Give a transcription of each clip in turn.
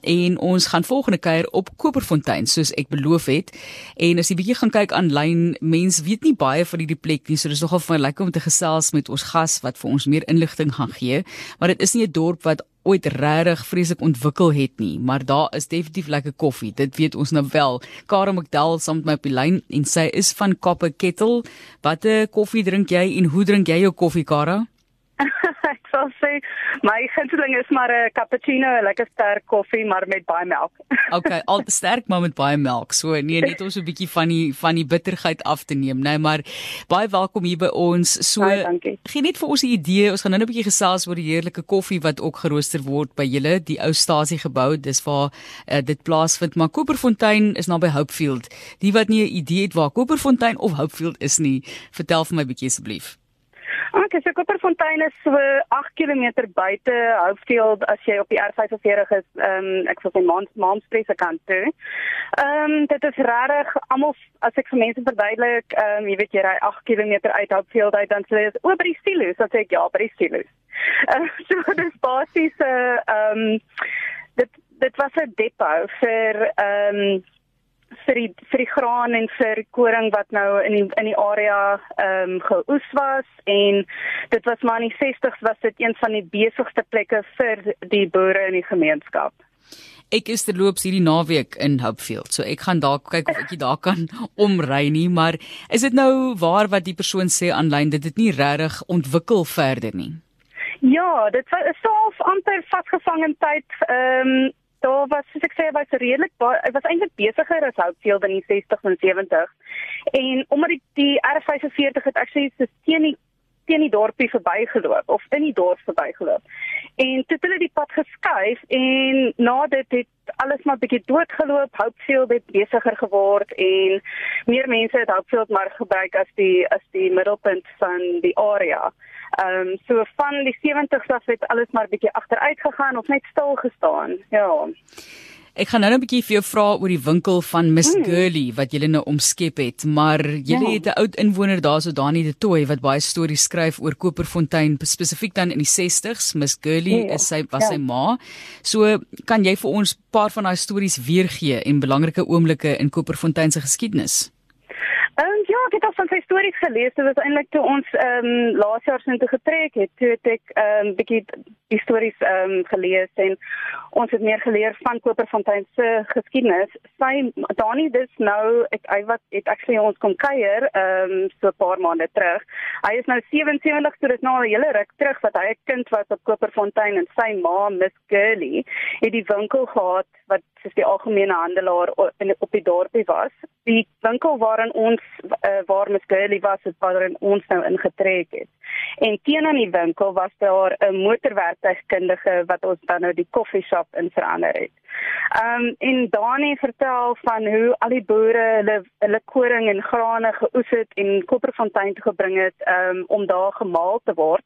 en ons gaan volgende keer op Koperfontein soos ek beloof het. En as jy bietjie gaan kyk aanlyn, mense weet nie baie van hierdie plek nie, so dis nogal vir my lekker om te gesels met ons gas wat vir ons meer inligting gaan gee. Maar dit is nie 'n dorp wat ooit regtig vreeslik ontwikkel het nie, maar daar is definitief lekker koffie. Dit weet ons nou wel. Karen McDowell saam met my op die lyn en sy is van Copper Kettle. Watter koffie drink jy en hoe drink jy jou koffie, Kara? sal sê my gunsteling is maar 'n cappuccino, 'n lekker sterk koffie maar met baie melk. okay, al sterk maar met baie melk. So nee, net om so 'n bietjie van die van die bitterheid af te neem, né, nee, maar baie welkom hier by ons. So gee net vir ons 'n idee. Ons gaan nou 'n bietjie gesels oor die heerlike koffie wat ook gerooster word by julle, die ou stasie gebou. Dis waar uh, dit plaasvind, maar Koperfontein is naby Hopefield. Die wat nie 'n idee het waar Koperfontein of Hopefield is nie, vertel vir my bietjie asseblief. Okay, so Kopperfontein is so 8 km buite Hopefield as jy op die R45 is, ehm um, ek sê Mons Monsprese kant toe. Ehm um, dit is regtig almal as ek vir mense verduidelik, ehm um, jy weet jy ry 8 km uit Hopefield uit dan sê jy oor by die silo's, dan sê ek ja, by die silo's. Uh, so dis basies 'n uh, ehm um, dit dit was 'n depot vir ehm um, vir die vir die graan en vir koring wat nou in die in die area ehm um, geoes was en dit was maar in die 60s was dit een van die besigste plekke vir die boere in die gemeenskap. Ek is terloops hierdie naweek in Hopefield. So ek gaan daar kyk of ek daar kan omry nie, maar is dit nou waar wat die persoon sê aanlyn dit het nie regtig ontwikkel verder nie? Ja, dit is so amper vasgevang in tyd ehm um, daar was soos ek sê was redelik hy was eintlik besigger as Hopefield in die 60s en 70s. En omdat die, die R45 het actually so teen die teen die dorpie verbygeloop of in die dorp verbygeloop. En toe het hulle die pad geskuif en na dit het alles maar bietjie doodgeloop. Hopefield het besigger geword en meer mense het Hopefield maar gebruik as die as die middelpunt van die area. Ehm um, so van die 70s af het alles maar bietjie agteruit gegaan of net stil gestaan. Ja. Ek gaan nou 'n bietjie vir jou vra oor die winkel van Miss mm. Girlie wat julle nou omskep het, maar julle ja. het 'n oud inwoner daarso Dani de Tooi wat baie stories skryf oor Koperfontein spesifiek dan in die 60s. Miss Girlie ja. is sy was ja. sy ma. So kan jy vir ons 'n paar van daai stories weergee en belangrike oomblikke in Koperfontein se geskiedenis? Ehm um, ja, ek het al van sy stories gelees. Dit was eintlik toe ons ehm um, laas jaar sin toe getrek het, toe het ek ehm um, bietjie die stories ehm um, gelees en ons het meer geleer van Koperfontein se geskiedenis. Sy Dani dis nou ek hy wat het actually ons kom kuier ehm um, so 'n paar maande terug. Hy is nou 77, so dit nou al 'n hele ruk terug wat hy 'n kind was op Koperfontein en sy ma Miss Girlie het die winkel gehad wat soos die algemene handelaar op die dorpie was. Die winkel waarin ons uh, waar Miss Girlie was, het waarin ons nou ingetrek het. En teen aan die winkel was daar 'n motorwerktuigkundige wat ons dan nou die koffieshop in verander het. Um, en Dani vertel van hoe al die boere hulle hulle koring en grane geoes het en Kopperfontein toe gebring het um, om daar gemaal te word.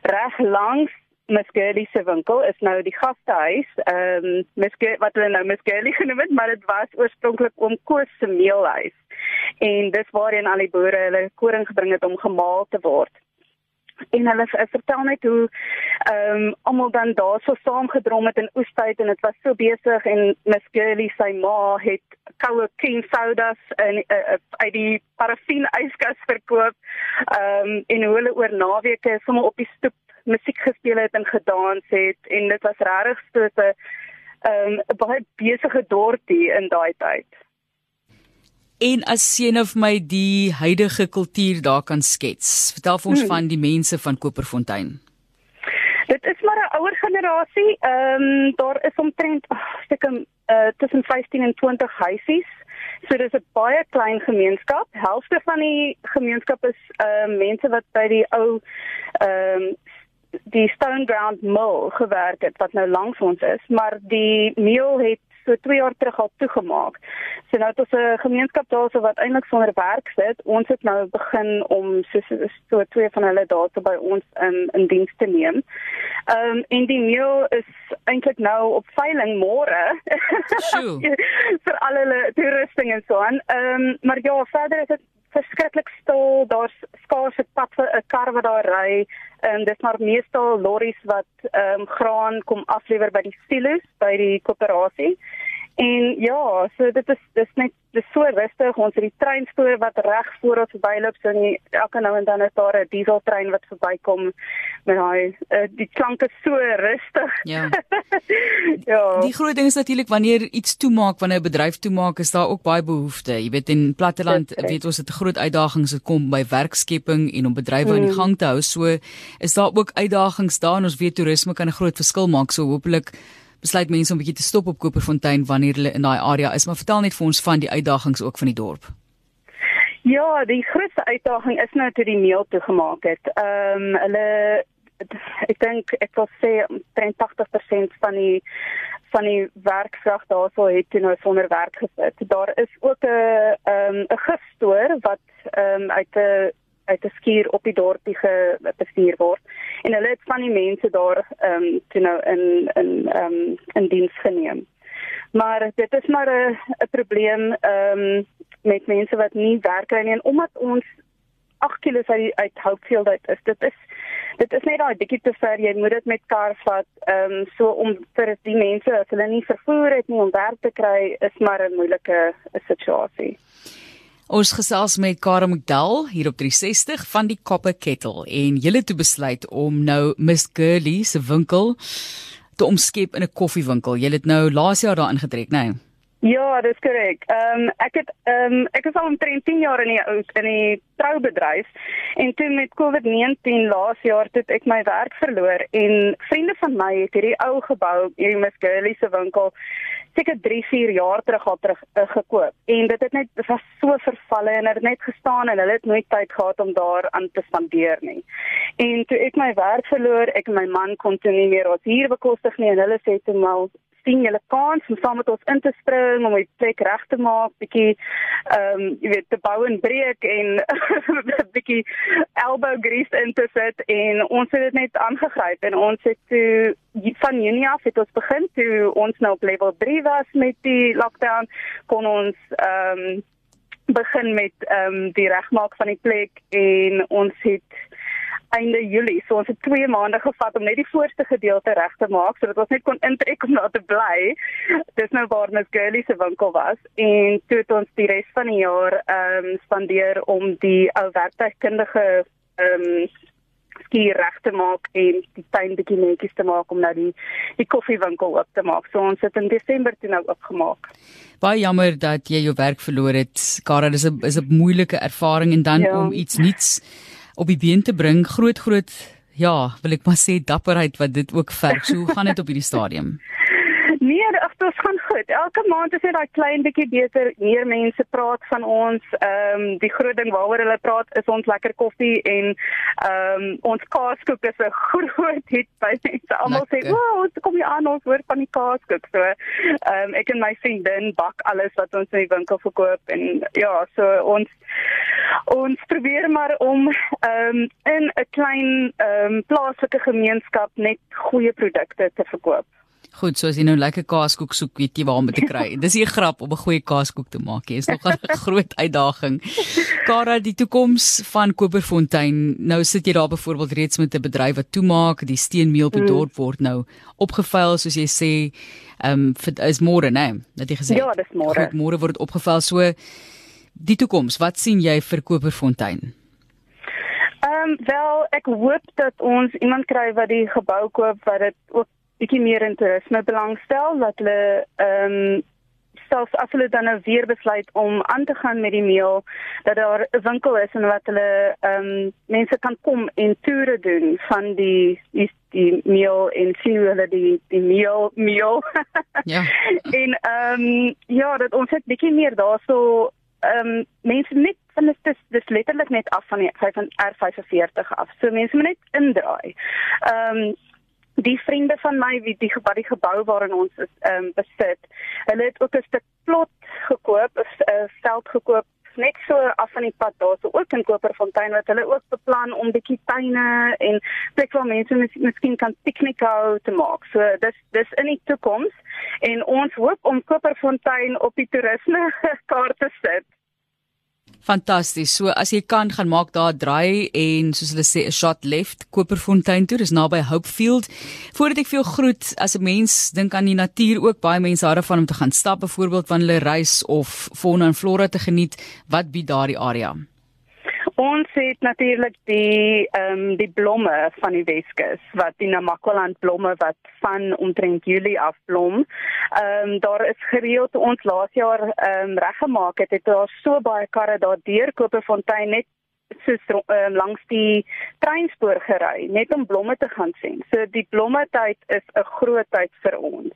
Reg langs Miss Girlie se winkel is nou die gastehuis. Ehm um, Miss Girlie wat hulle nou Miss Girlie genoem het, maar dit was oorspronklik oom Koos se meelhuis. En dis waarheen al die boere hulle koring gebring het om gemaal te word. En hulle vertel net hoe ehm um, almal dan daar so saamgedrom het in oestyd en dit was so besig en Miss Girlie sy ma het koue king sodas in uh, uh, uit die parafin yskas verkoop. Ehm um, en hoe hulle oor naweke sommer op die stoep musiek gespeel het en gedans het en dit was regtig so 'n um, baie besige dorpie in daai tyd. En as jy nou vir my die huidige kultuur daar kan skets, vertel vir ons hmm. van die mense van Koperfontein. Dit is maar 'n ouer generasie. Ehm um, daar is omtrent ek oh, uh, tussen 15 en 20 huisies. So dis 'n baie klein gemeenskap. Helfte van die gemeenskap is ehm uh, mense wat by die ou ehm um, die Stone Ground Mill gewerk het wat nou langs ons is, maar die mill het so 2 jaar terug al toegemaak. So nou het ons 'n gemeenskap daarso wat eintlik sonder werk sit. Ons het nou begin om so so, so twee van hulle daarso by ons in in diens te neem. Ehm um, en die mill is eintlik nou op veiling môre. vir al hulle toerusting en so aan. Ehm um, maar ja, verder is dit verskriklik stil. Daar's skaars 'n pad vir 'n kar wat daar ry. En dis maar meestal lorries wat ehm um, graan kom aflewer by die silos by die koöperasie. En ja, so dit is dis net dis so rustig. Ons het die treinspoor wat reg voor ons verbyloop. So nie, elke nou en dan is daar 'n dieseltrein wat verbykom met daai uh, die klanke so rustig. Ja. ja. Die groot ding is natuurlik wanneer iets toemaak, wanneer 'n bedryf toemaak, is daar ook baie behoeftes. Jy weet in platteland weet ons dit 'n groot uitdaging se kom by werkskepping en om bedrywe hmm. aan die gang te hou. So is daar ook uitdagings daar en ons weet toerisme kan 'n groot verskil maak. So hopelik besluit mense om 'n bietjie te stop op Koperfontein wanneer hulle in daai area is, maar vertel net vir ons van die uitdagings ook van die dorp. Ja, die grootste uitdaging is nou toe die meel toegemaak het. Ehm um, hulle ek dink ek wil sê 83% van die van die werkkrag daarso het toe nou sonder werk gesit. Daar is ook 'n ehm 'n gestoor wat ehm um, uit 'n uit 'n skuur op die dorpie gebestuur word en hulle het van die mense daar ehm um, toe nou in in ehm um, in diens geneem. Maar dit is maar 'n 'n probleem ehm um, met mense wat nie werk kry nie en omdat ons 8 km uit uit Hopefield uit is. Dit is dit is net daai bietjie te ver. Jy moet dit met kar vat. Ehm um, so om vir die mense as hulle nie vervoer het nie om werk te kry is maar 'n moeilike situasie. Ons gesels met Kara McDowell hier op 360 van die Copper Kettle en julle het besluit om nou Miss Girlie se winkel te omskep in 'n koffiewinkel. Julle het nou laas jaar daar ingetrek, né? Nee? Ja, dis korrek. Ehm um, ek het ehm um, ek is al omtrent 10 jaar in die in die troubedryf en toe met COVID-19 laas jaar het ek my werk verloor en vriende van my het hierdie ou gebou, hierdie Miss Girlie se winkel seker 3, 4 jaar terug al terug uh, gekoop. En dit het net dit was so vervalle en dit het net gestaan en hulle het nooit tyd gehad om daar aan te spandeer nie. En toe ek my werk verloor, ek en my man kon toe nie meer ons huur bekostig nie en hulle sê toe maar sien julle kans om saam met ons in te spring om die plek reg te maak, bietjie ehm um, jy weet te bou en breek en bietjie elbow grease in te sit. En ons het dit net aangegryp en ons het toe van Junie af het ons begin toe ons nou op level 3 was met die lockdown kon ons ehm um, begin met ehm um, die regmaak van die plek en ons het einde Julie. So ons het 2 maande gevat om net die voorste gedeelte reg te maak sodat ons net kon intrek om daar te bly. Dis nou waar Miss Girlie se winkel was en toe het ons die res van die jaar ehm um, spandeer om die ou werktuigkundige ehm um, skier reg te maak en die tuin bietjie netjies te maak om nou die die koffiewinkel oop te maak. So ons het in Desember toe nou oopgemaak. Baie jammer dat jy jou werk verloor het. Kara, dis 'n is 'n moeilike ervaring en dan ja. om iets nuuts op die been te bring. Groot groot ja, wil ek maar sê dapperheid wat dit ook verg. So hoe gaan dit op hierdie stadium? Nee, ag dit gaan goed. Elke maand is dit daai klein bietjie beter. Meer mense praat van ons. Ehm um, die groot ding waaroor hulle praat is ons lekker koffie en ehm um, ons kaaskoek is 'n groot hit by mense. Almal sê, "Wow, wat kom jy aan ons hoor van die kaaskoek." So ehm um, ek en my vriendin bak alles wat ons in die winkel verkoop en ja, so ons ons probeer maar om ehm um, in 'n klein ehm um, plaaslike gemeenskap net goeie produkte te verkoop. Goed, so as jy nou lekker kaaskoek soek, weet jy waar om te kry. Dis 'n grap om 'n goeie kaaskoek te maak. Dit is nog 'n groot uitdaging. Kara, die toekoms van Koperfontein. Nou sit jy daar byvoorbeeld reeds met 'n bedryf wat toemaak, die steenmeel op die mm. dorp word nou opgevuil soos jy sê, ehm um, is môre, né? Nee, het jy gesê? Ja, dis môre. Môre word opgevuil. So die toekoms, wat sien jy vir Koperfontein? Ehm um, wel, ek hoop dat ons iemand kry wat die gebou koop wat dit ook bietjie meer in toerisme belangstel dat hulle ehm um, selfs as hulle dan nou weer besluit om aan te gaan met die meel dat daar 'n winkel is en wat hulle ehm um, mense kan kom en toere doen van die die, die meel en sien hoe hulle die die meel meel. Ja. En ehm um, ja dat ons het bietjie meer daarso ehm um, mense net van dit is dis letterlik net af van die van R45 af. So mense moet net indraai. Ehm um, die vriende van my wie die wat die gebou waarin ons is ehm um, besit. Hulle het ook 'n stuk plot gekoop, 'n veld gekoop net so af van die pad daar so ook in Koperfontein wat hulle ook beplan om bietjie tuine en plek waar mense mis, miskien kan piknik hou te maak. So dis dis in die toekoms en ons hoop om Koperfontein op die toerisme kaart te sit. Fantasties. So as jy kan gaan maak daar draai en soos hulle sê 'n shot left Koperfontein toe, dis naby Hopefield. Voordat ek vir jou groet, as 'n mens dink aan die natuur ook baie mense hou daarvan om te gaan stap byvoorbeeld wanneer hulle reis of fauna en flora te geniet, wat bied daardie area? Ons het natuurlik die ehm um, die blomme van die Weskus wat die Namakwaland blomme wat van omtrent Julie af blom. Ehm um, daar is gereeld ons laas jaar ehm um, reggemaak het, het daar so baie karre daar deur Koperfontein net soos um, langs die treinspoor gery net om blomme te gaan sien. So die blomme tyd is 'n groot tyd vir ons.